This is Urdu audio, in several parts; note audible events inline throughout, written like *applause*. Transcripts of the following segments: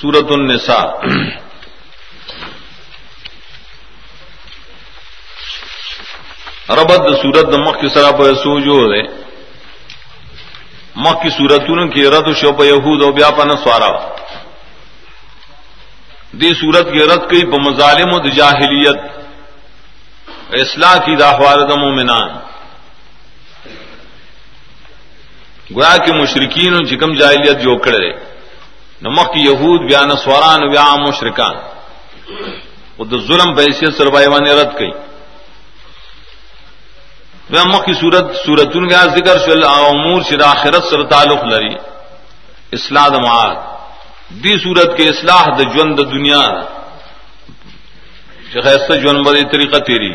سورت النساء. ربد سورت مخ کی سرا پہ سوجو دے. مخ کی سورتوں کی رد شوپ یہود و بیاپن سوارا دی سورت کی رد کی بمظالم و جاہلیت. اصلاح کی داخوار دم و گویا کے مشرقین جکم جاہلیت جو کڑے. نمک یہود بیا نسواران بیا مشرکان. وہ تو ظلم بحثیت سربائیوان نے رد کی مخ کی صورت سورت ان ذکر شل امور شد آخرت سر تعلق لری اصلاح معاد. دی صورت کے اصلاح د جون د دنیا خیست جون بڑی طریقہ تیری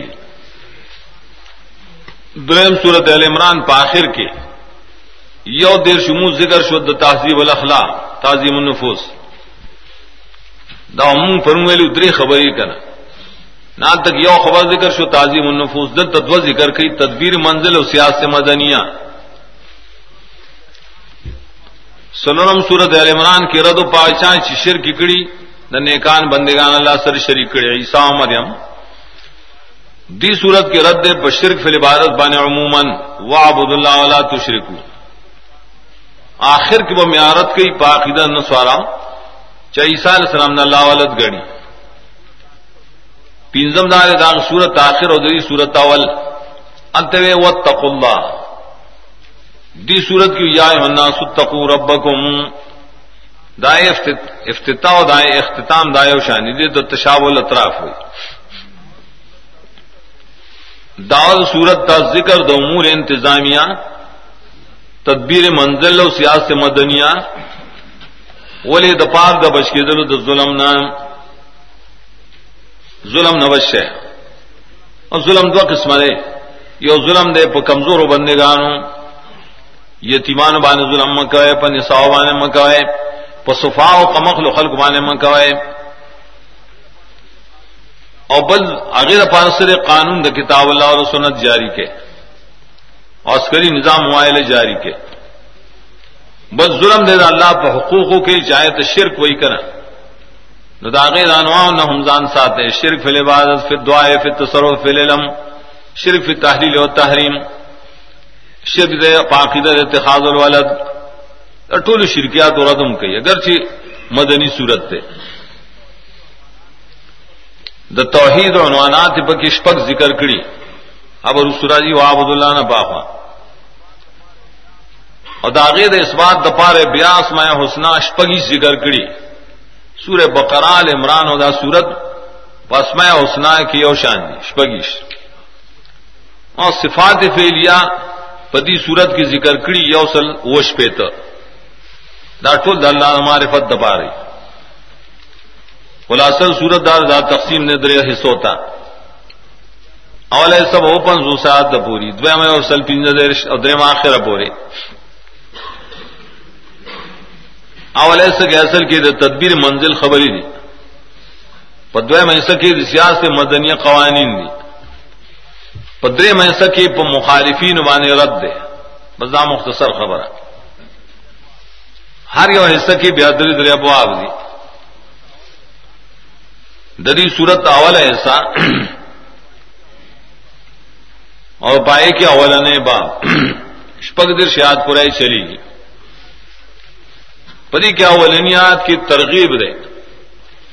درم صورت عل عمران پاخر کے یو دیر شمو ذکر شد تہذیب الاخلاق. تعظیم النفوس. دا عموم فرمو درې خبرې کنا نہ تک یو خبر ذکر شو، تعظیم النفوس. دل تدو ذکر کی تدبیر منزل اور سیاست مدنیہ سنورم سورت عال عمران کی رد و پاشاں شر کی کڑی نہ نیکان بندگان اللہ سر شریک کڑی عیسا مریم. دی صورت کی رد بشرک فل عبادت بان عموماً. وعبد اللہ علیہ تشرکو آخر کی وہ میارت کی پاقیدہ نسوارا چاہے عیسیٰ علیہ السلام نے اللہ ولد گڑی پینزم دار داغ سورت آخر اور دری سورت اول۔ انتوے و اللہ۔ دی سورت کی یا منا ستقو ربکم۔ دائے افتتاح و دائے اختتام دائے و شانی دے تو تشاب الاطراف ہوئی۔ داول سورت کا ذکر دو امور انتظامیہ۔ تدبیر منزل و سیاست مدنیا، ولی دپار دا بچ کے دل د ظلم نام ظلم نوش ہے اور ظلم دو قسم دے یو ظلم دے پہ کمزور و بندے گانو یتیمان بان ظلم مکوے پہ نساؤ بان مکوے پہ صفا و کمخل خلق بان مکوے اور بل اغیر پانسر قانون دا کتاب اللہ اور سنت جاری کے عسکری نظام معائلے جاری کے۔ بس ظلم دے دا اللہ پہ حقوقوں کے چاہے تو شرک وہی کریں نو داغے دانوا نہ ہمزان ساتھ شرک فل عبادت فی دعائے فی تصرف فی العلم۔ شرک فی تحلیل و تحریم۔ شرک دے پاقیدہ اتخاذ الولد۔ ٹول شرکیات و ردم کئی۔ اگرچہ مدنی صورت تے۔ دا توحید و عنوانات پا کشپک ذکر کری۔ اب رسولہ جی وعبد اللہ نہ باپا اور داغید اس بات دپارے بیاس میں حسنہ اشپگی ذکر کری۔ سور بقرال عمران ہودا سورت پسمہ حسنا کی او دی شپگیش اور صفات فیلیا پتی سورت کی ذکر کڑی یوسل وش پیت دا ٹول اللہ ہمارے فت دبا رہی خلاصل سورت دار دا تقسیم نے دریا حصوتا اول سب اوپن زوسات د پوری. دوی میں اور سل پنج دیر اور دریم آخر پوری. اول ایسا کہ اصل کی تدبیر منزل خبرې دي خبری دی. پدوے میں کی سیاست مدنی قوانین دی. پدرے میں کی مخالفین وانے رد دے. بزا مختصر خبر ہر یو حصہ کی بہادری دریا ابواب دی. دری صورت اول ایسا. اور پائے کہ اول نے با شپک در پورے چلی گی پری کیا ولنیات کی ترغیب دے۔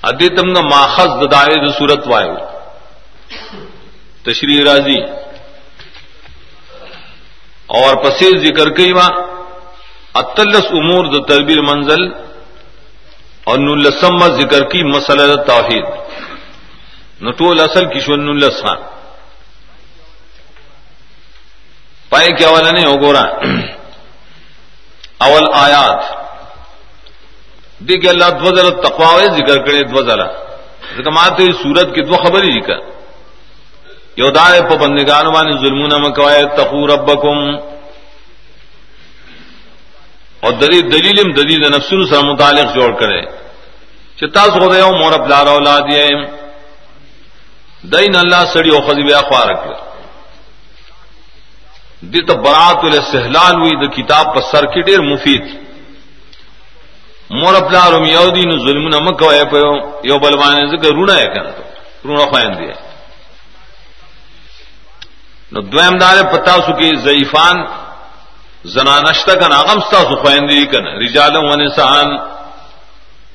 ادی تم کا ماخذ دائے جو سورت وایو تشریح راضی۔ اور پسیز ذکر کئی ماں۔ اطلس امور د تربیر منزل۔ اور نلسم ذکر کی مسل توحید۔ نٹول اصل کشور نلس خان پائے کیا والا نہیں ہو، گورا۔ اول آیات۔ دیکھ اللہ دو تقوا ذکر کرے دو ذرا۔ ماتے سورت کی دو خبر ہی ذکر۔ یودائے پہ بندگان وان ظلم مکوائے تقو ربکم۔ اور دلی دلیل دلیل نفسر سے متعلق جوڑ کرے چتا سو دے مور اپلا رولا دیا دین اللہ سڑی او خزی اخبار رکھ دی تو برات سہلال ہوئی دا کتاب پر سرکٹیر مفید۔ مور اپنا روم یو دی ظلم نہ مکو ہے پیو یو بلوانے سے رونا ہے کنا تو۔ رونا خوائن دیا۔ نو دویم دار پتا سو کی ضعیفان زنانشتا کنا غم ستا سو خوائن دی کنا۔ رجال و نسان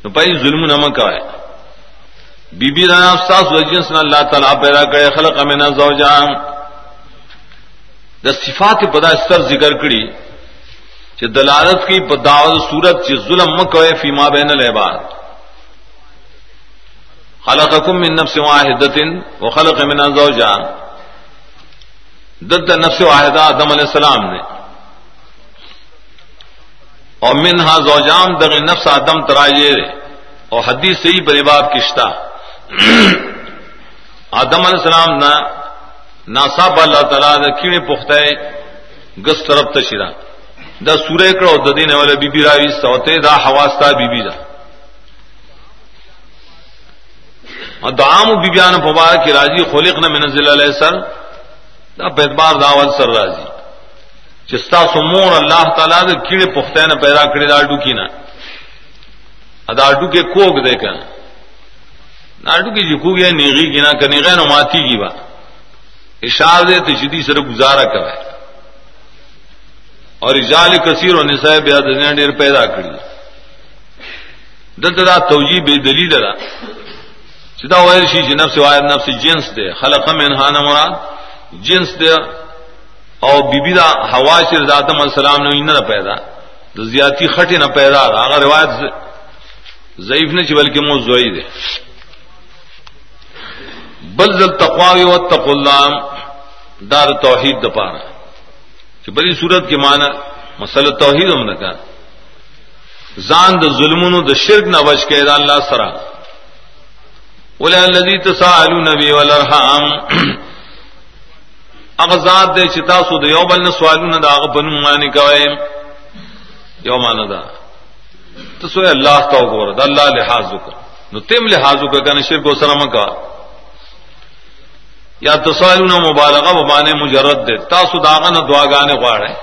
نو پای ظلم نہ مکو ہے بی بی رانا، ستا سو جنس اللہ تعالی پیدا کرے، خلق من زوجان د صفات پدا سر ذکر کړي، چې دلالت کی په دعوت صورت چې ظلم مکوي فيما بین العباد. خلقکم من نفس واحده وخلق من زوجها. دد نفس واحده آدم علیہ السلام نے اور منها زوجام دغ نفس آدم ترائے اور حدیث صحیح بنے باب کشتا *clears throat* آدم علیہ السلام نہ ناصاب اللہ تعالیٰ دا کیڑے پختہ گس طرف تشیرہ دا. سورہ کرو دا دین والا بی بی راوی سوتے دا حواستا بی بی دا. اور دعام بی بیان پبار کی راجی خلق نہ منزل علیہ سر دا پیدبار داول سر راضی. چستا سمون اللہ تعالیٰ دا کیڑے پختہ نے پیدا کرے دا ڈو کی نا. ادا ڈو کے کوک دے کر ناڈو کی جی جکو گیا نیغی کی نا کنی غیر نماتی کی با. اشار دے تو جدی سر گزارا کرے۔ اور اجال کثیر و نسائے بیا دنیا ڈیر پیدا کری۔ دلتا دا توجی بے دلیل دا۔ چدا وائر شی جنب سے واحد نفس جنس دے۔ خلق من ہانا مراد جنس دے۔ او بی بی دا ہوا شر آدم السلام نے نہ پیدا۔ تو زیادتی خٹی نہ پیدا۔ اگر روایت ضعیف نے چی بلکہ منہ زوئی دے۔ بل ذل تقوا و تق اللہ دار توحید دپارا کہ بڑی صورت کی معنی مسل توحید ہم نے کہا زان د ظلم د شرک نہ بچ کے اللہ سرا. بولے الذي تسالون نبی والارحام. اغزاد دے چتا سو د یوبل نہ سوالون دا غ بن معنی کوي یومان دا. تو سو اللہ تو گور دا اللہ لحاظ کر نو تم لحاظ کر کنه شرک وسره کا یا تسالون مبالغه و باندې مجرد دے۔ تاسو داغه نه دعاګانې غواړئ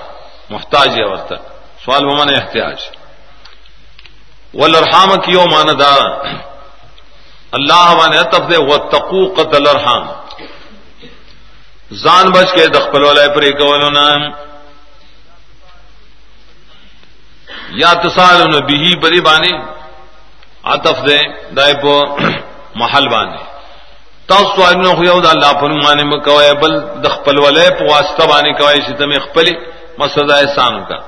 محتاج ہے ورته سوال ومن احتیاج۔ والارحام کیو مان دا اللہ مان اتف دے وتقو قتل الارحام زان بچ کے دخل والے پر کولونا یا تسالون به بری بانی عطف دے دای په محل باندې تاسو سوالونه خو یو د الله په معنی مکوي بل د خپل ولې په واسطه باندې کوي چې تم خپل مسدا احسان کا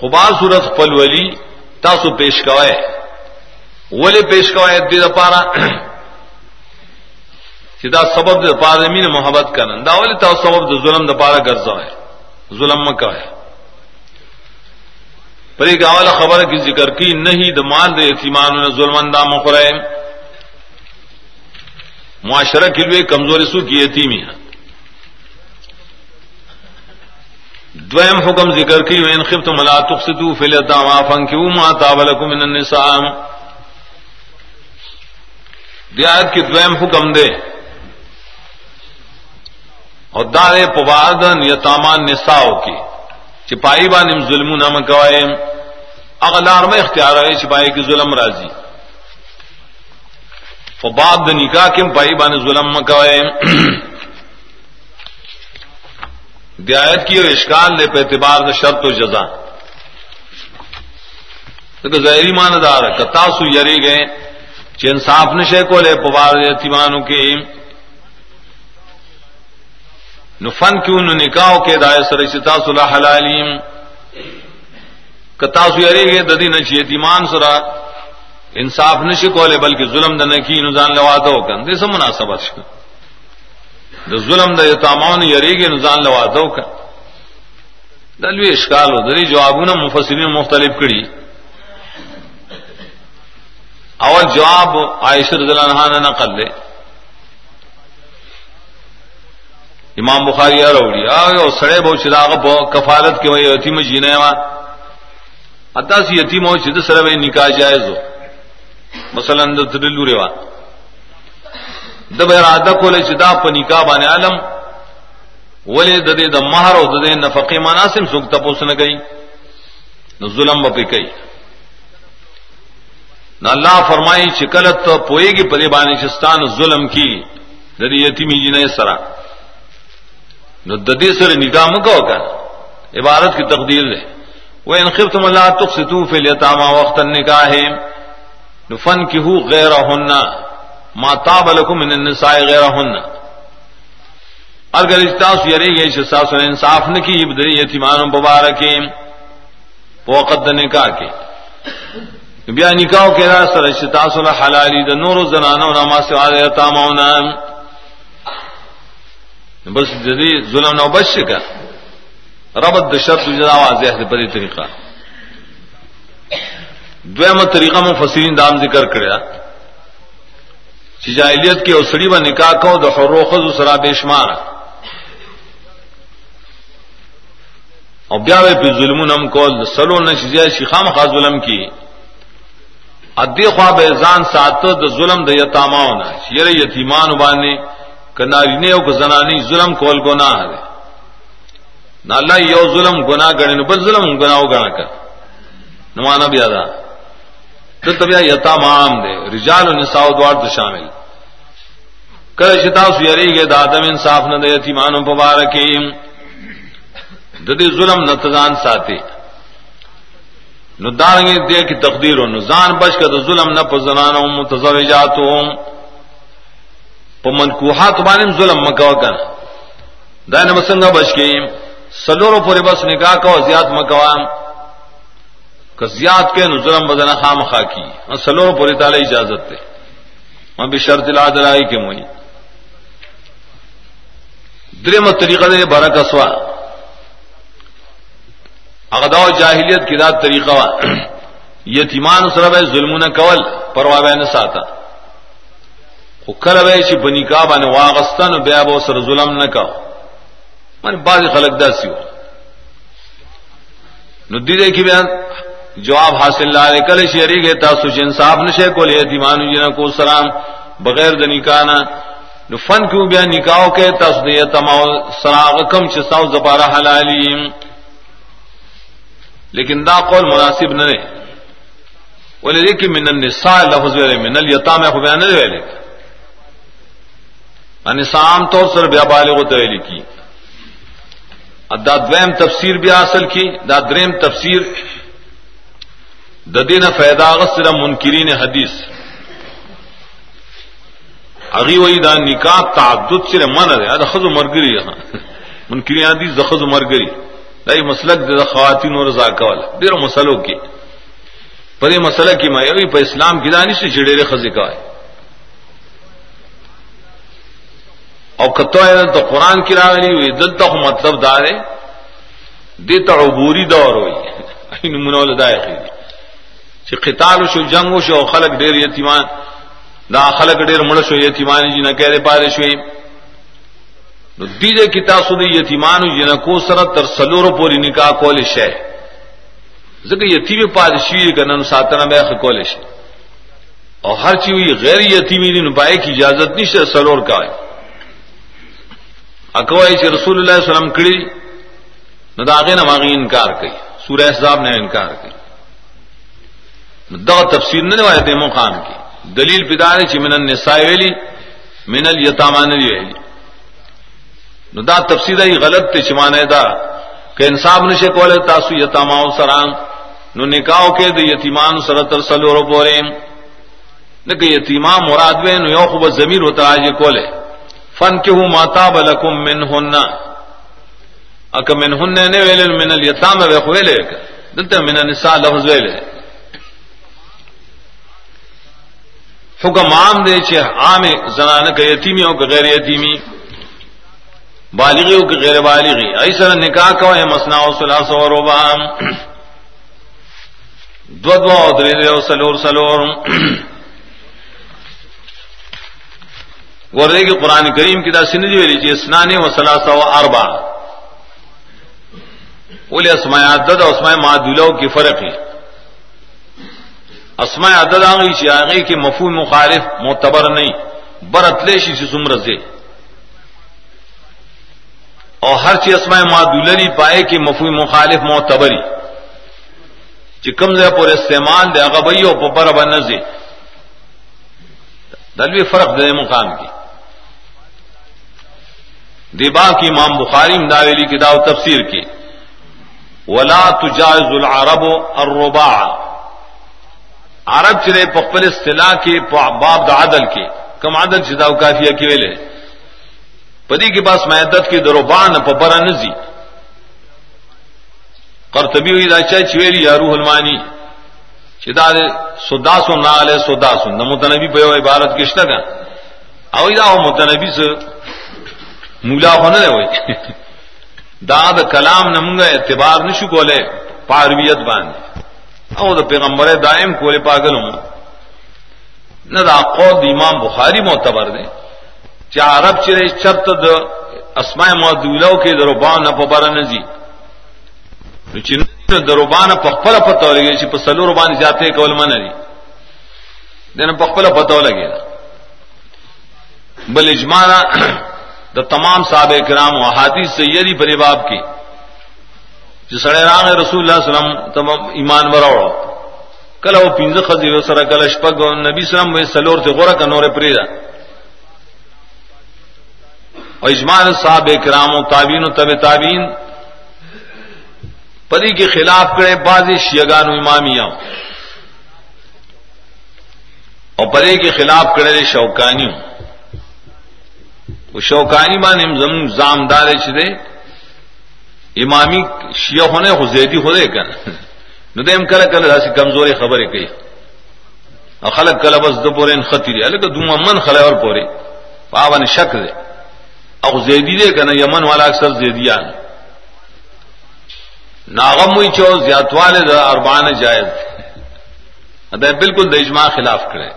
خو صورت خپل ولی تاسو پیش کوي ولی پیش کوي د دې لپاره؟ *clears throat* چې دا سبب د لپاره مين محبت کنن دا ولی تاسو سبب د ظلم د لپاره ګرځوي ظلم مکوي پرې گاواله خبره کی ذکر کی نہیں د مال د یتیمانو ظلم اندام خورئ. معاشرہ کے لیے کمزوری سو کی یتیمی ہے دویم حکم ذکر کی وین خفت ملا تقسطو فی الاتاما فانکیو ما تابلکم من النساء۔ دیات کی دویم حکم دے۔ اور دار پواردن یتامان نساؤ کی۔ چپائی بانم ظلم نہ مکوائے اغلار میں اختیار ہے چپائی کی ظلم راضی۔ باب د نکاح کم پائی بان ظلم مکوئے دیات کی اور اشکال لے پہ اعتبار د شرط و جزا. تو ظاہری مان دار کتاسو یری گئے چ انصاف نشے کو لے پوار یتیمانوں کے نفن کیوں نکاح کے دائے سر چتا صلاح حلالیم کتاسو یری گئے ددی نچ یتیمان سرا انصاف نشی کولے بلکہ ظلم د نکی نزان لواده وکم دې سم مناسبت شته د ظلم د یتامان یریږي نزان لواده وکم دلوی اشکال و دلی جوابونه مفسرین مختلف کړي. اول جواب عائشہ رضی اللہ عنہا نے نقل لے۔ امام بخاری راوړي۔ او سړی به چراغ په کفالت کې وي یتیم جینې وا اته سی یتیم او چې د سره نکاح جایز وو مثلا د تدلو ریوا د به اراده کولای چې دا په نکاح باندې عالم ولې د دې د مہر او د دې نفقه مناسب څوک تاسو نه کوي؟ نو ظلم به کوي. نہ اللہ فرمائی چکلت پوئے گی پری بانی چستان ظلم کی ددی یتیمی جی نے سرا نو ددی سر نکاح مکو کر عبارت کی تقدیر ہے وہ انخر تم اللہ تخ ستو فی لیتاما وقت نکاح فن کی ہو غیر ہننا ماتا بلکم من النساء غیر ہننا اگر اجتاس یری گئی شساس انصاف نے کی بدری یتیمان مبارکی وقت نکاح کے. بیا نکاح کے راس سر شتاس حلالی د نور زنانو نما سے والے تامونا بس جدی ظلم نو بش کا ربط د شرط جدا واضح ہے بری طریقہ. دویم طریقہ مفسرین دام ذکر کریا جاہلیت کے اسڑی و نکاح کو د حروخذ سرا بے شمار او بیا په ظلمون هم کول سلو نشي شیخام خاص ظلم کی ادی خواب ځان ساتو د ظلم د یتاماونه شیر یتیمان باندې کناری نه او زنانی ظلم کول ګناه ده. نه الله یو ظلم ګناه غنن بل ظلم ګناه وګڼه کا نو معنا بیا دا ته بیا یتامام ده رجال او نساء دوار ته شامل۔ کله چې تاسو یریږئ د ادم انصاف نه د یتیمانو مبارکیم۔ د دې ظلم نه تزان ساتي نو دارنګ دې کی تقدیر او نزان بچ کده ظلم نه په زنانو متزوجاتو په منکوحات باندې ظلم مکو کنه دا نه مسنګ بچ کی سلورو پورې بس نکاح کو زیات مکوام۔ که زیات کې نو ظلم بدن خامخا کی۔ ہاں، سلورو پورې تعالی اجازت ده ما ہاں، به شرط لا العدلائی کې موي درېمه طریقه ده برکه سوا اغدا جاہلیت کی داد طریقہ وا۔ یتیمان سره به ظلمونه کول پروا به نه ساته۔ خو کله به چې بنیکا باندې واغستان بیا به سره ظلم نه کا من بعض خلک داسي و نو دې کې بیان جواب حاصل لاره کله شری کې تاسو چې انصاف نشه جی کول یتیمانو جنا کو سلام، بغیر د نکانا نو فن کیوں بیا نکاح کې تاسو دې تمام سراغ کم چې ساو زباره حلالیم لیکن دا قول مناسب نہ ہے بولے دیکھیے من النساء لفظ ویلے، من الیتام خو بیان نه ویلے۔ انساء عام طور سره بیا بالغ ته ویل کی۔ ادا دویم تفسیر بیا اصل کی، دا دریم تفسیر د دینه فائدہ غسر منکرین حدیث. اغي وای دا نکاح تعدد سره منع ده. دا خزو مرګري منکرین حدیث د خزو مرګري. دای مسلک د خواتین او رضا کول ډیرو مسلو کې. په دې مسله کې ما یوي په اسلام کې دانش چې ډېرې خزې کوي. او کته ته قران کې راغلي وي، دلته مطلب دا دی، دې ته عبوري دور وي *laughs* اینو مونږ له دایخي چې قتال شو، جنگ شو خلک ډېر یتیمان. دا خلک ډېر مړ شو یتیمان جی نه کړي پاره شوي نو دیده کی تاسو دی یتیمانو جی جنکو سره تر سلورو پوری نکاح کول شي ځکه یتیم پادشي کنن ساتنه به کول شي او هر چی وی غیر یتیمی دی نو پای کی اجازت نشه سلور کا اکوای چې رسول الله صلی الله علیه وسلم کړي نو داغه نه واغی انکار کوي سورہ احزاب نے انکار کوي دا تفسیر نه وایي د مقام کی دلیل پیدار چې من النساء ویلی من الیتامان ویلی نو دا تفسیر ای غلط ته چمانه دا کہ انصاف نشه کوله تاسو یتاماو سره. نو نکاح کې د یتیمان سره تر سلورو پورې. نو کې یتیما مراد و نو یو خو ضمیر وتا اج کوله فن کې هو ماتا بلکم منهن. اک منهن نه ویل من الیتام و خویل دلته من النساء لفظ ویل حکم عام دی چې عام زنانه کې یتیمی او غیر یتیمی، بالغی او کہ غیر بالغی۔ ایسا نکاح کو ہے مسنا او ثلاث و ربع دو دو او درې درې او سلور سلور۔ ورته کې قران کریم کې دا سندې ویلي چې اسنان و ثلاث و اربع ولې اسماء عدد او اسماء معدوله کې فرق ہے اسماء عدد هغه چې هغه کې مفهوم مخالف، معتبر نه برتلې شي چې څومره زی اور ہر چیز اسماء معدولری پائے کہ مفہوم مخالف، معتبری۔ چې کوم ځای پر استعمال دی هغه به یو په بر دلوی فرق دے مقام کی۔ دیبا کی امام بخاری مداویلی کتاب تفسیر کی۔ ولا تجاز العرب الرباع۔ عرب چرے پخپل اصطلاح کے باب دا عدل کے۔ کم عدل چدا کافیہ کی ویلے۔ پدی کے پاس میدت کی دروبان پبرا نزی۔ قرطبی ہوئی دا چویلی یا روح المانی۔ چدا دے سداسو نہ لے سداسو نہ متنبی پہ عبارت کشتا کا اوئی دا متنبی سے مولا ہونے لے ہوئی *laughs* دا دا کلام نمگا اعتبار نشو کولے پارویت باندې او دا پیغمبر دائم کولے پاگل ہوں نہ دا قول امام بخاری معتبر دے چا عرب چرے چرت دا اسماء معدولو کے دروبان نہ پبر نزی چن دروبان پخپل پتہ لگے چھ پسلو ربان جاتے کول من دی دین پخپل پتہ لگے بل اجمالا دا *clears throat* تمام صاحب کرام و حادث سیدی بری باب کی جو سڑے راغ رسول اللہ علیہ وسلم تم ایمان وراوڑو کله او پینځه خزی سره کله شپږ نبی سلام وې سلور ته غره ک نور پریدا او اجماع صاحب کرام او تابعین او تبع تابعین پدی کے خلاف کرے بعض شیگان امامیہ اور پدی کے خلاف کرے شوکانیوں وہ شوکانی مان زم زامدار چدے امامی شیعہ ہونے حزیدی ہو دے کر ندیم کل کل ایسی کمزوری خبریں کہی۔ خلق کل بس دو پورے خطری الگ دو من خلے اور پورے۔ پاون شک دے۔ او زیدی دے کنا یمن والا اکثر زیدیا ناغم ہوئی چو زیاتوالے دا اربان جائز۔ ادے بالکل د اجماع خلاف کرے۔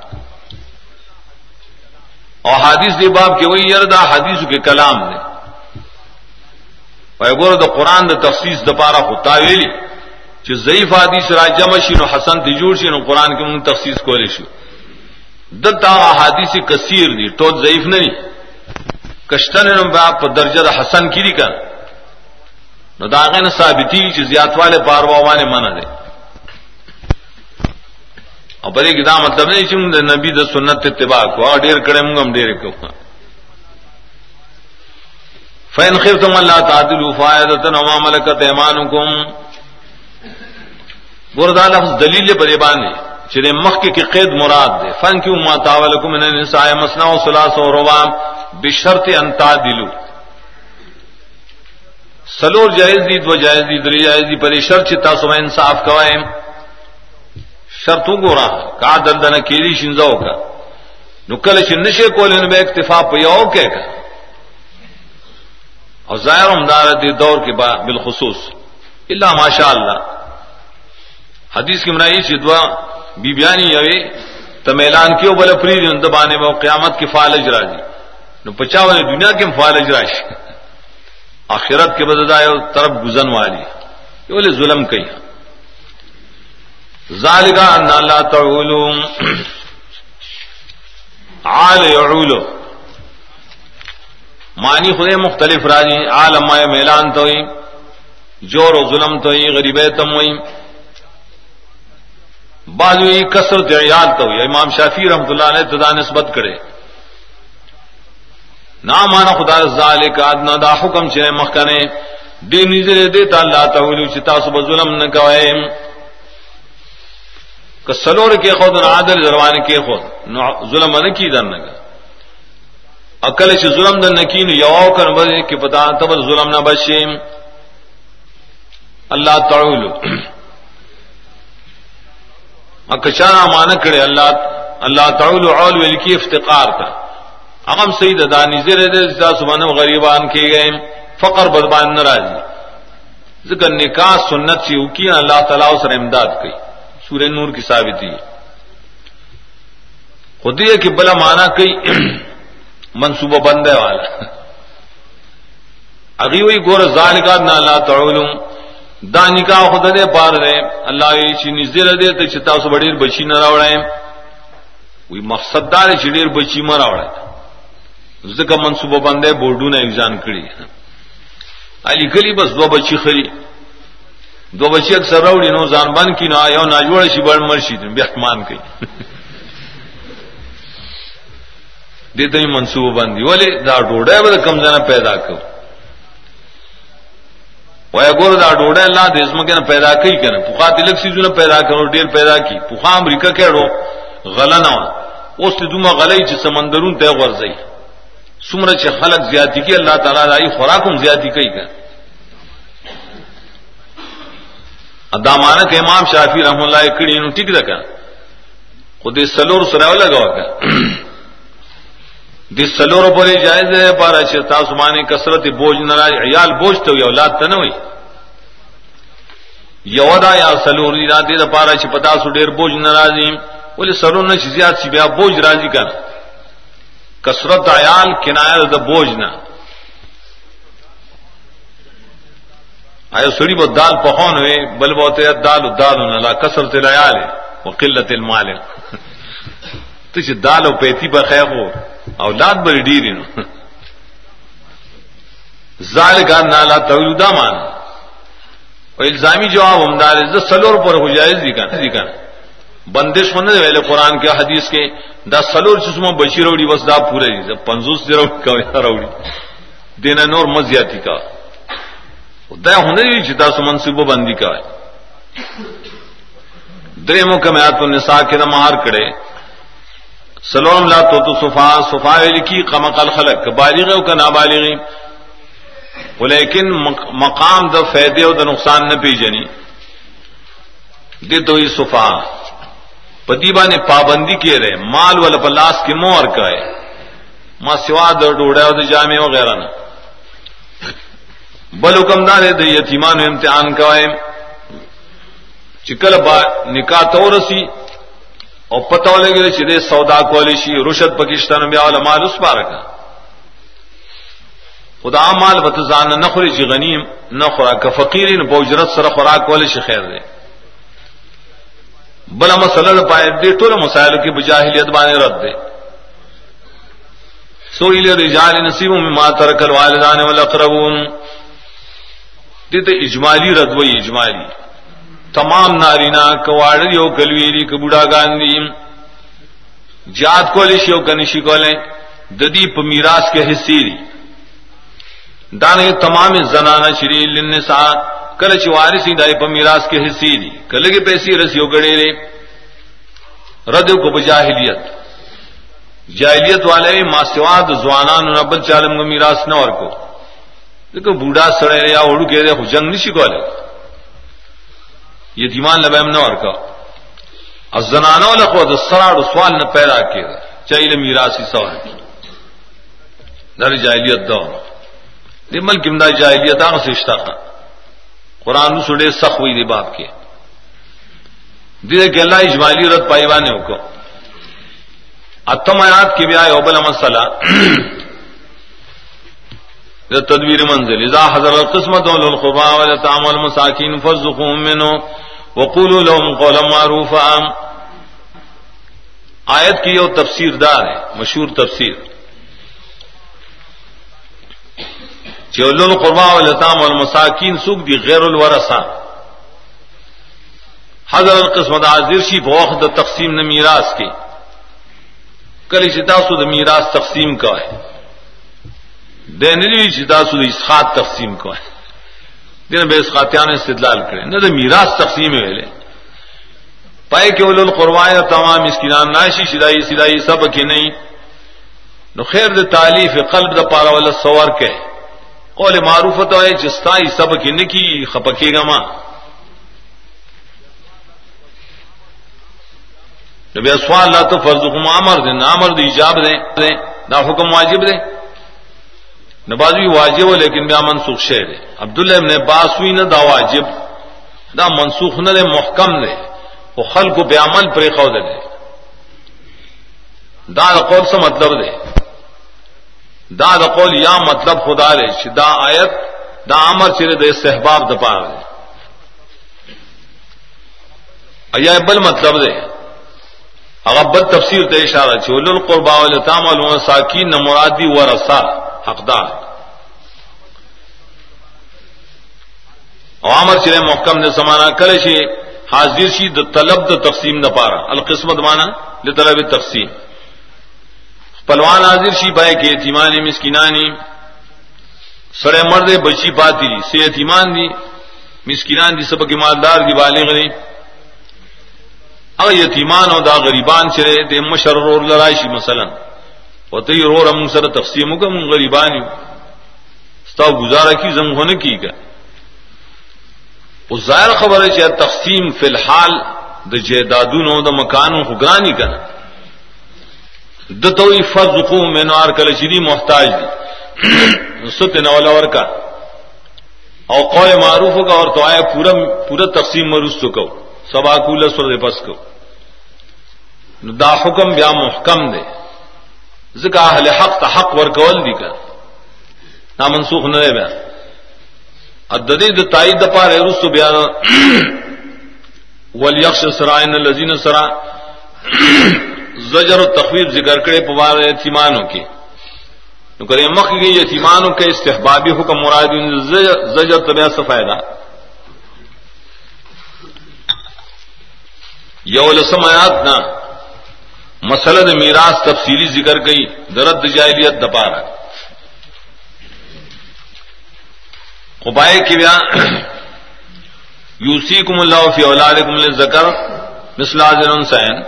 اور حادث دی باب کے وہی یردا حدیث کے کلام نے گور دا قرآن دا تفصیص دپارا ہوتا ویلی چې ضعیف حدیث را جمع شي، نو حسن دی جوړ شي، نو قرآن کې مون تخصیص کولې شو. دتا حدیث کثیر دي ټول ضعیف نه دي کشتن نو په درجه د حسن کې کړي کړه نو داغه نه ثابتي چې زیاتواله پاروانه منه دي او بلې کې دا مطلب نه چې موږ د نبی د سنت اتباع کو ډیر کړه موږ هم ډیر کوو فین خفتم الله تعدلوا فائدتن وما ملكت ايمانكم وردا لفظ دلیل پر باندې چې مخ کې قید مراد ده فن کیو ما تعولکم من النساء مسنا و ثلاث و ربع بشرط ان تعدلوا۔ سلور جائز دي دو جائز دي درې جائز دي پر شرط چې تاسو انصاف کوئ شرط وګورا کا دندن کېږي شینځو کا نو کله چې نشه کولې به اکتفا په یو کې کا۔ او ظاهر هم دار دي دور کې با بالخصوص. الا ماشاء الله حدیث کې منایي چې دوا بی بیانی یوي تم اعلان کیو بل فری د باندې مو قیامت کې فالج راځي نو پچاوله دنیا کې فالج راشي آخرت کې بددايو طرف گزن والی. یو له ظلم کوي ذالک ان الله عال يعول معنی خدای مختلف راځي عالم میلان تو جور و ظلم تو غریبه تم وي بعضوی کثرت عیال تو امام شافی رحمۃ اللہ علیہ تدا نسبت کرے۔ نہ مانا خدا ذالک ادنا دا حکم چنے مخکنے دی نظر دیتا اللہ تعالی چتا سب ظلم نہ کوئے۔ کہ سلور کے خود عادل زروان کے خود۔ ظلم نہ کی دن نہ عقل سے ظلم دن نکین یو او کر بے کہ پتا تب ظلم نہ بشیم. اللہ تعالی. اکچانا مان کرے اللہ اللہ تعالی اول ول کی افتقار تھا اغم سید دانی زیر دے سبحانہ غریبان کے گئے فقر بدبان ناراضی ذکر نکاح سنت سے کی اللہ تعالی اس امداد کی سورہ نور کی ثابتی خود یہ کہ بلا مانا کئی منصوبہ بند ہے والا۔ اگی ہوئی گور زال کا نہ اللہ تعالی دا نکاح خود دے پار دے۔ اللہ یہ چی نزدے دے تے چتا سو بڑیر بچی نہ راوڑے وہی مقصد دار چڑیر بچی مر راوڑے زکا منصوبہ بندے بورڈو نے ایگزام کری۔ علی کلی بس دو بچی خری۔ دو بچی اکثر راوڑی نو ځان بند کی نو یو ناجوړ شي بل مرشي بیا مان کوي دیتے ہی منصوبہ بندی والے دا ڈوڑا بل کم جانا پیدا کرو گور دا ڈوڑا اللہ دیس میں کہنا پیدا کی کہنا پخا تلک سی پیدا کرو ڈیر پیدا کی پخا امریکہ کہڑو غلا نہ اس سے تم غلئی چ سمندرون تے غرزئی سمر چ خلق زیادتی کی اللہ تعالی رائی خوراکم زیادتی کئی کہ دامانک امام شافی رحم اللہ کڑی نو ٹک رکھا خود سلور سره سراو لگا کہ دی سلور پر جائز ہے پارا چتا سمانے کثرت بوجھ ناراض عیال بوجھ تو اولاد تن ہوئی یودا یا سلور دی راتی دا پارا چ پتا سو ډیر بوجھ ناراضی ولې سلور نه زیات سی بیا بوجھ راضی کړه کثرت عیال، کنایه د بوجھ نه. آیا سړی به دال پخون وي، بل بوته دال دال نه، لا کثرت العیال وقلت المال. *laughs* ته چې دال او پیتی په خیر وو اولاد بری ډیری نو. ذالک ان لا تولدا مان او الزامی جواب همدار ز سلور پر ہو جائز دی کنا دی کنا. بندش من ویلے قران کے حدیث کے، دا سلور چسمو بشیر وڑی بس دا پورے دی 50 درو کوي راوړي دینه نور مزیاتی کا. دا ہونے چې تاسو منصوبه بندي کا درې محکمات النساء کې مہار کړي سلام لا تو تو صفا صفا لکی قمق الخلق. بالغ او کنا بالغ ولیکن مقام د فائدے او د نقصان نہ پیجنی دے تو صفا. پدیبا نے پابندی کیے رہے مال ول پلاس کے مور کا ہے ما سوا د ډوډۍ او د جامع وغیرہ نه. بل حکم دار د یتیمانو امتحان کوي چې کله با نکاح تورسی او پتہ لگے چې دې سودا کولی شي، رشد پاکستان بیا علماء اس بارکا خدا مال بتزان نه خوري چې غنیم نه خورا ک فقیرین په اجرت سره خوراک کولی شي، خیر دی. بل مسله پای دې ټول مسائل کې بجاهلیت باندې رد دی. سوئل رجال نصیب مما ترک الوالدان والاقربون. دې ته اجمالی رد وای اجمالی. تمام نارینا کواڑ یو کلویری کبوڑا گاندھی، جات کو لشی او کنشی کو لیں ددی میراث کے حصے دی۔ دانے تمام زنانہ شری للنساء کل چ وارثی دای پ میراث کے حصے دی۔ کل کے پیسے رسیو گڑے رے رد کو بجاہلیت جاہلیت۔ والے ما سواد زوانان ربل چالم کو میراث نہ اور کو۔ دیکھو بوڑھا سڑے یا اڑو کے دے جنگ نشی کو یتیمان لبیم نہ ورکا الزنانو لخو د سراړ سوال نه پیدا کړي چایله میراثي سوال کی در جاہلیت دا دې ملک دا جاہلیت هغه سشتا قران نو سړې سخ وی دی باب کې دې کې الله اجمالی رد پایوانه وکړه اتم آیات کې بیا یو بل مسله د تدویر منزل۔ اذا حضر القسمه للقربى واليتامى والمساكين فارزقهم منه۔ وقولوا لهم قولا معروفا. آیت کی یہ تفسیر دار ہے، مشہور تفسیر. چول القربا والتام والمساکین سوک دی، غیر الورثہ. حضر القسمت حاضر شی بوخت تقسیم نہ میراث کی کلی چتاسو د میراث تقسیم کا ہے دینلی چتاسو د اسخات تقسیم کا ہے دین بے اسقاتیان استدلال کرے نہ تو میراث تقسیم ویلے پائے کہ اول القربان تمام مسکینان ناشی شدائی سدائی سب کی نہیں۔ نو خیر د تعلیف قلب د پارا ولا سوار کے۔ قول معروف تو ہے جستائی سب کی نکی، خپکے گا ماں۔ نبی سوال اللہ تو فرض حکم امر دیں امر دی ایجاب دیں نہ حکم واجب دیں نبازوی واجب ہو لیکن بیا منسوخ شہ دے۔ عبداللہ ابن عباس ہوئی نہ دا واجب، دا منسوخ نہ محکم دے۔ وہ خل کو بیامل پرے خو دے۔ دا قول سے مطلب دے۔ دا قول یا مطلب خدا دے دا آیت، دا امر چرے دے صحباب دپا دے۔ ایا بل مطلب دے۔ اگر بل تفسیر دے اشارہ چھول القربا والتام والمساکین مرادی ورثہ۔ حقدار۔ عوامر چرے محکم نے سمانا کرے شی حاضر شی د طلب د تقسیم نہ پارا۔ القسمت مانا لطلب تقسیم۔ پلوان حاضر شی پائے کہ یتیمانی مسکینانی سڑے مرد بچی پاتی دی۔ سے یتیمان دی۔ مسکینان دی سب کے مالدار دی بالغ نہیں اگر یتیمان او دا غریبان چرے دے مشر رور لرائشی و تی رور ہم سر تقسیم کا من غریبان ستا گزارا کی زم ہونے کی کا وہ ظاہر خبر ہے چاہے تقسیم فی الحال دا جیدادون او دا مکان حکرانی کنا دتوئی فرض کو میں کل چری محتاج دی. ست نولا کا او قول معروف کا اور تو آئے پورا پورا تقسیم مروس تو سبا کو سر پس کو دا حکم بیا محکم دے ذکا اہل حق تا حق ورکول دی کر نا منسوخ نہ دے بیا. اددی د تائید د پاره رسو بیا *clears throat* ولیخش سرائن الذین سرا *clears throat* زجر و تخویف ذکر کرے پوار یتیمانوں کی نو کرے مخ گئی یتیمانوں کے استحبابی حکم مراد زجر طبیعت سے فائدہ یول سمایات نہ مسلد میراث تفصیلی ذکر گئی درد جاہلیت دپارا قبائے کی بیا یوسی کم اللہ فی اولاد کم ذکر مسلا سین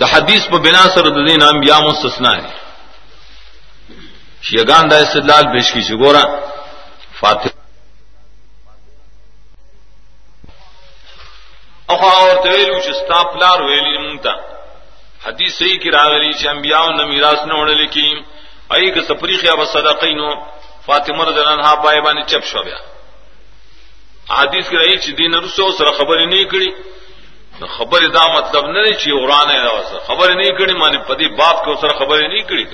دا حدیث پر بنا سر دین انبیاء مستثنا ہے۔ شیگان دا استدلال پیش کی شگورا فاتح۔ اخوا اور تویلو چستا پلار ویلی مونتا۔ حدیث صحیح کی راغلی چ انبیاء نہ میراث نہ وړل کی ای که سپریخ یا صدقینو فاطمه رضی الله عنها پای باندې چپ شو بیا۔ حدیث کې راځي چې دین رسو سره خبرې نه کړي خبر دا مطلب نه دی چې ورانه راوسه خبر نه کړي معنی په دې باب کې سره خبرې نه کړي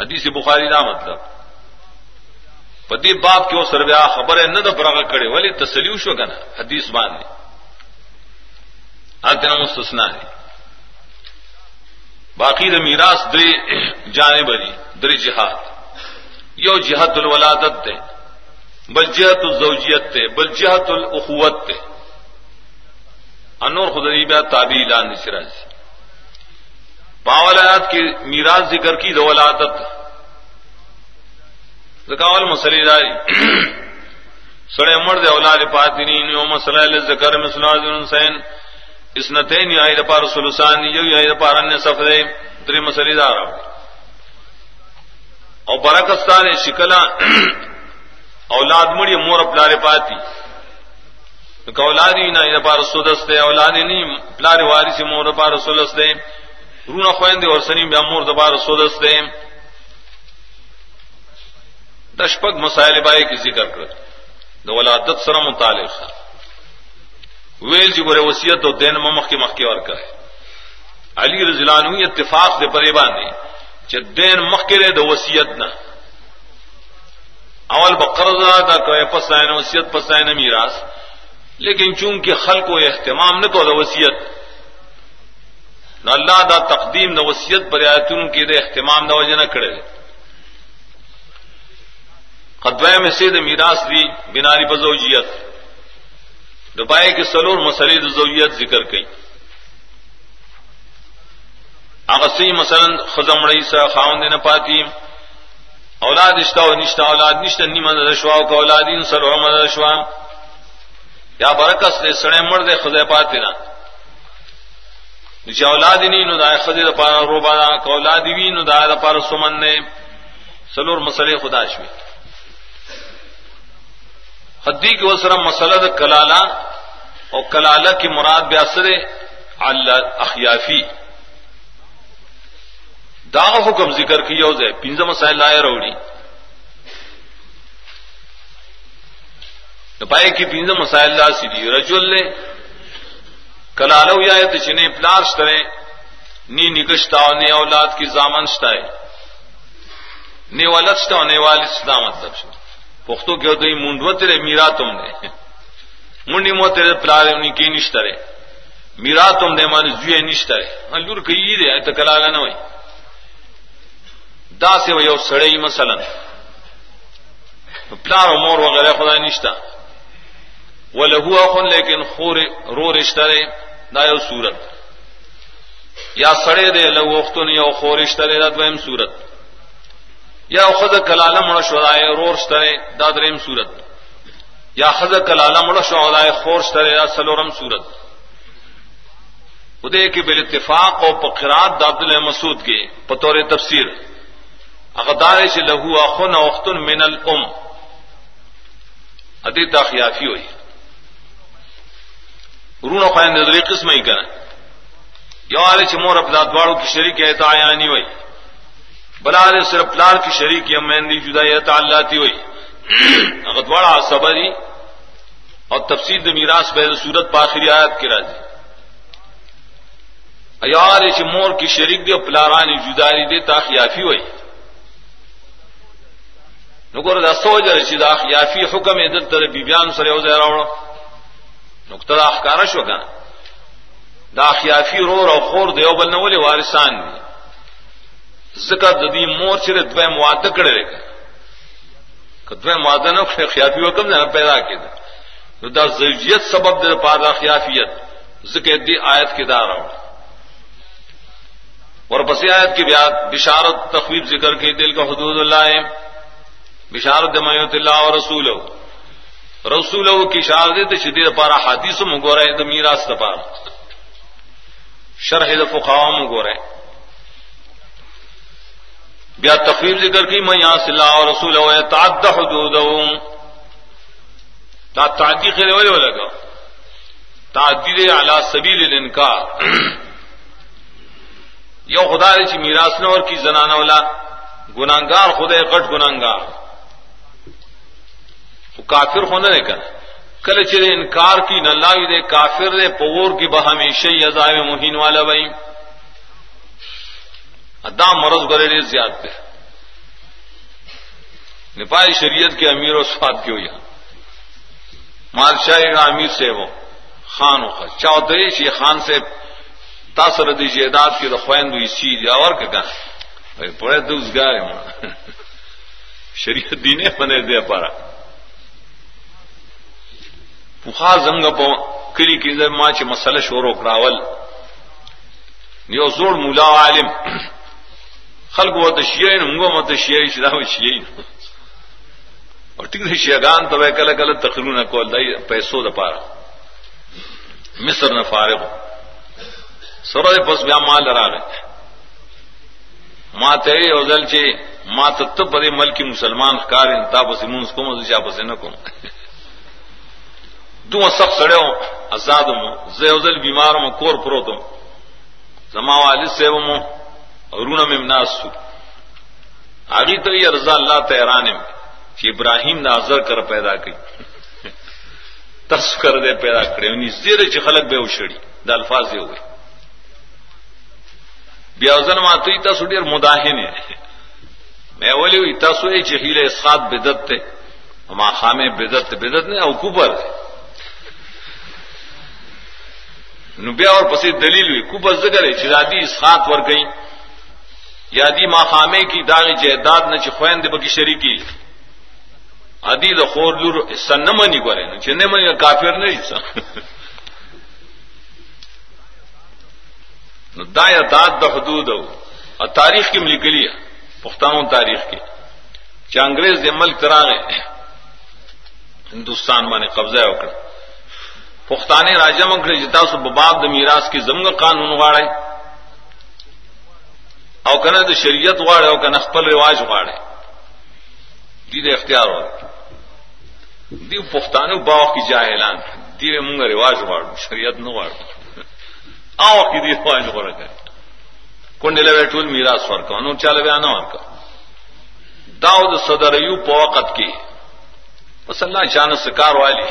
حدیث بخاری دا مطلب۔ په دې باب کې سره بیا خبره نه ده برغه کړي ولی تسلیو شو کنه حدیث باندې اته مستثنا دي باقی د میراث درې جانب دي درې جهاد یو جهاد الولادت ده بل جهاد الزوجیت ده بل جهاد الاخوت ده انور خدای بیا تابع اعلان نشراز باولات کی میراث ذکر کی د ولادت۔ زکاول مسلی داری۔ سڑے مرد اولاد پاتنی نو مسئلہ ذکر مسلم حسین۔ اسنتین یا اید پار سلسان یو یا اید پار ان سفر دری مسلی دار او برکستان شکلا *clears throat* اولاد مڑی مور پلار پاتی۔ کہ اولادی نہ اید پار سودست اولادی نہیں پلار وارث مور پار سولست رونا خويندې اور سنیم بیا مور د پار سودست دشپک مسائل بای کی ذکر کړ د ولادت سره متعلق۔ ویل چې ګوره وصیت او دین مخ کې مخ کې ورکه علی رضی الله عنه اتفاق دې پرې باندې چې دین مخ کې د وصیت نه. اول بقرض دا کوي پس نه وصیت، پس نه میراث. لیکن چونکہ خلق و اہتمام نہ کو وصیت، نو الله دا تقدیم د وصیت پر آیاتونو کې د اهتمام د وجه نه کړل قدوه میں سے د میراث دی، بناری په زوجیت دبائے کے سلور مسلید زویت ذکر کئی اغسی مثلا خزم رئیسا خاون دینا پاتی اولاد اشتا و نشتا اولاد نشتا نیمن رشوا کا اولادین سر و عمر رشوا یا برکس دے سڑے مرد خزے پاتی نا نیچے اولاد نہیں نو دائے خزے دا پارا روبانا کا اولادی وی نو دائے دا پارا سمن نے سلور مسئلے خدا شوی حدی کے وسرم مسلد کلالہ اور کلالہ کی مراد بیاسر اللہ اخیافی۔ داغ حکم ذکر کی یوز ہے، پنجم مسائل لائے روڑی۔ پائے کی پنجم مسائل لا سی رجول نے کلالو یا تو چنے پلاس کرے، نی نکشتا نے اولاد کی زامن شتا ہے۔ نی والدشتا نے والد مطلب شتا۔ پختو کے ہوتے منڈو تیرے میرا تم نے۔ منڈی مو تیرے پلارے انہیں کی نشترے میرا تم نے مانے زوئے نشترے ہاں لور کئی دے تو کلا نہ ہوئی۔ دا سے وہ سڑے مثلا۔ پلار و مور وغیرہ خدا نشتا وہ لہو اخن لیکن خور رو رشتہ دا یو صورت۔ یا سڑے دے لو وختن یا خورش ترے دا دویم صورت۔ یا خد کلاله مړ شو دای رور شتره دا دریم صورت۔ یا خد کلاله مړ شو دای خور سلورم صورت ودے کې بل اتفاق او په قرات د عبد الله تفسیر۔ اغدار چې له اخن وختن من الام۔ ادي دا خیافی وي ورونو خويند د دې قسمه یې کنه یو اړ چې مور په دواړو شریک ہے تا عیانی وي بلا صرف پلار کی شریک یم میں دی جدایت ہوئی۔ اغدواڑا صبری اور تفسیر میراث بے صورت پاخری آیت کی راضی۔ ایار چې مور کی شریک دی پلارانی جداری دی تا خیافی ہوئی۔ نګور دا سو سوجر چې دا خیافی حکم دل تر بیبیان سره یو ځای راوړو نقطه احکار شو کنه دا خیافی رو او خور دیو بل نه ولي وارثان دي زکه د دې مور چې دوی مواده کړل کدوې مواده نه خیافی حکم نه پیدا کړي نو دا زوجیت سبب د پاره خیافیت ذکر دی آیت کې دا راوړو اور پسی آیت کی بیات بشارت تخویب ذکر کی دل کا حدود اللہ ہے. بشارت دمیت اللہ اور رسول رسول کی شارت شدید پارا حادیث مگو رہے تو میراث پار شرح فخاو مگو رہے. بیا تخویب ذکر کی میں یہاں سے اللہ اور رسول تعد حدود تعدی خیر لگا تعدید اعلی سبیل الانکار. یو خدا دې چې میراث نه کی زنانه ولا ګناګار خدای غټ ګناګار او کافر خو نه کنه کله چې انکار کی نه الله کافر دې پور کی به همیشه عذاب مهین والا وای ادا مرض غره دې زیات ده نپائی شریعت کے امیر و سواد کی ہوئی مادشاہ کا امیر سے وہ خان و چودھری شی خان سے تاثر دی جیداد کی خوین دوی سی دی اور کہ کہا پڑے دوز گارے ماں شریعت دینے بنے دے پارا۔ پخا زنگ پو کلی کی زر ماں چ مسئلہ شورو کراول۔ نیو زور مولا عالم۔ خلق و تشیعین منگو مت شیعی شدا و شیعی اور ٹھیک ہے شیعگان تو کل کل تقرون کول دای پیسو د پارا۔ مصر نہ فارغ سره پس بیا مال راغی ما ته یو ځل چې ما ته ته په ملک مسلمان ښکار انتا پس مونږ کوم ځا پس نه کوم دوه سخت سړیو آزاد مو زه یو ځل بیمار مو کور پروتم زما والد سیو مو ورونه مم ناسو هغه ته یې رضا الله ته ایرانم چې ابراهیم ناظر کر پیدا کړي تذکر دې پیدا کړی ونی زیره چې خلک به وشړي د الفاظ یې وي بیا ځن ماته تاسو ډیر مداهنه مې ولي وي تاسو یې چې هیله اسقاط بدعت ته ما خامه بدعت بدعت نه او کوبر نو بیا اور پسې دلیل وي کوبر زګره چې دادی اسقاط ور گئی یادی ما خامه کی داغ جیداد نه چې خويند به کی شریکی۔ ادي له خور لور سنمنی ګورې نو چې نه منی کافر نه یې نو دا یادات د حدود او۔ تاریخ کې ملګری پښتانو تاریخ کې چې انګريز د ملک تراغه هندستان باندې قبضه وکړه پښتانه راجا مګړي چې تاسو په باب د میراث کې زموږ قانون غواړي او کنه د شریعت غواړي او کنه خپل رواج غواړي دې اختیار ورکړي دی پښتانه باغ کې جاهلان دې موږ رواج غواړو شریعت نو واڑ *laughs* آو نه غواړو او کې دې خواج غره کړ کونډه له ټول میراث ورکو نو چاله بیان ورکو داود صدر یو په وخت کې پس الله شان سکار والی.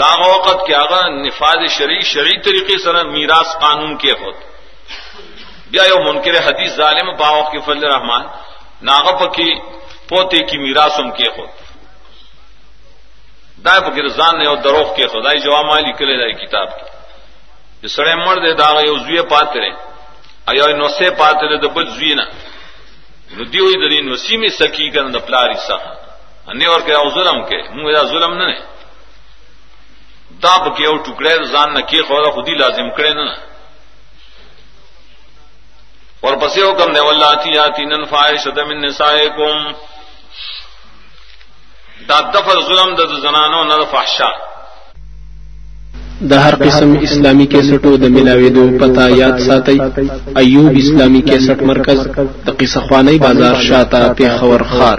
دا وخت کې هغه نفاذ شرعي شرعي طریقې سره میراث قانون کې خود. بیا یو منکر حدیث ظالم باوخ کې فضل رحمان. ناغه پکې پوتے کی میراث هم کې خود. دا پکې ځان نه او دروغ کې خدای جواب مالی کړي دا کتاب کې چې سړی مړ دی دا یو زوی پاتره ایا نو سه پاتره د بل زوی نه نو دی وی د دې نو سیمه سکی کنه د پلاری څخه ان ورکه او ظلم کې موږ دا ظلم نه نه دا به یو ټوکړې ځان نه کې خو خودي لازم کړي نه اور پسی حکم نے واللہ آتی فائشة من نسائکم. دا دفر ظلم دا زنانو نہ فحشا. دا ہر قسم اسلامی کیسٹو د ملاوی دو پتا یاد ساتي ایوب اسلامی کیسٹ مرکز د قصه خوانی بازار شاته پیښور خار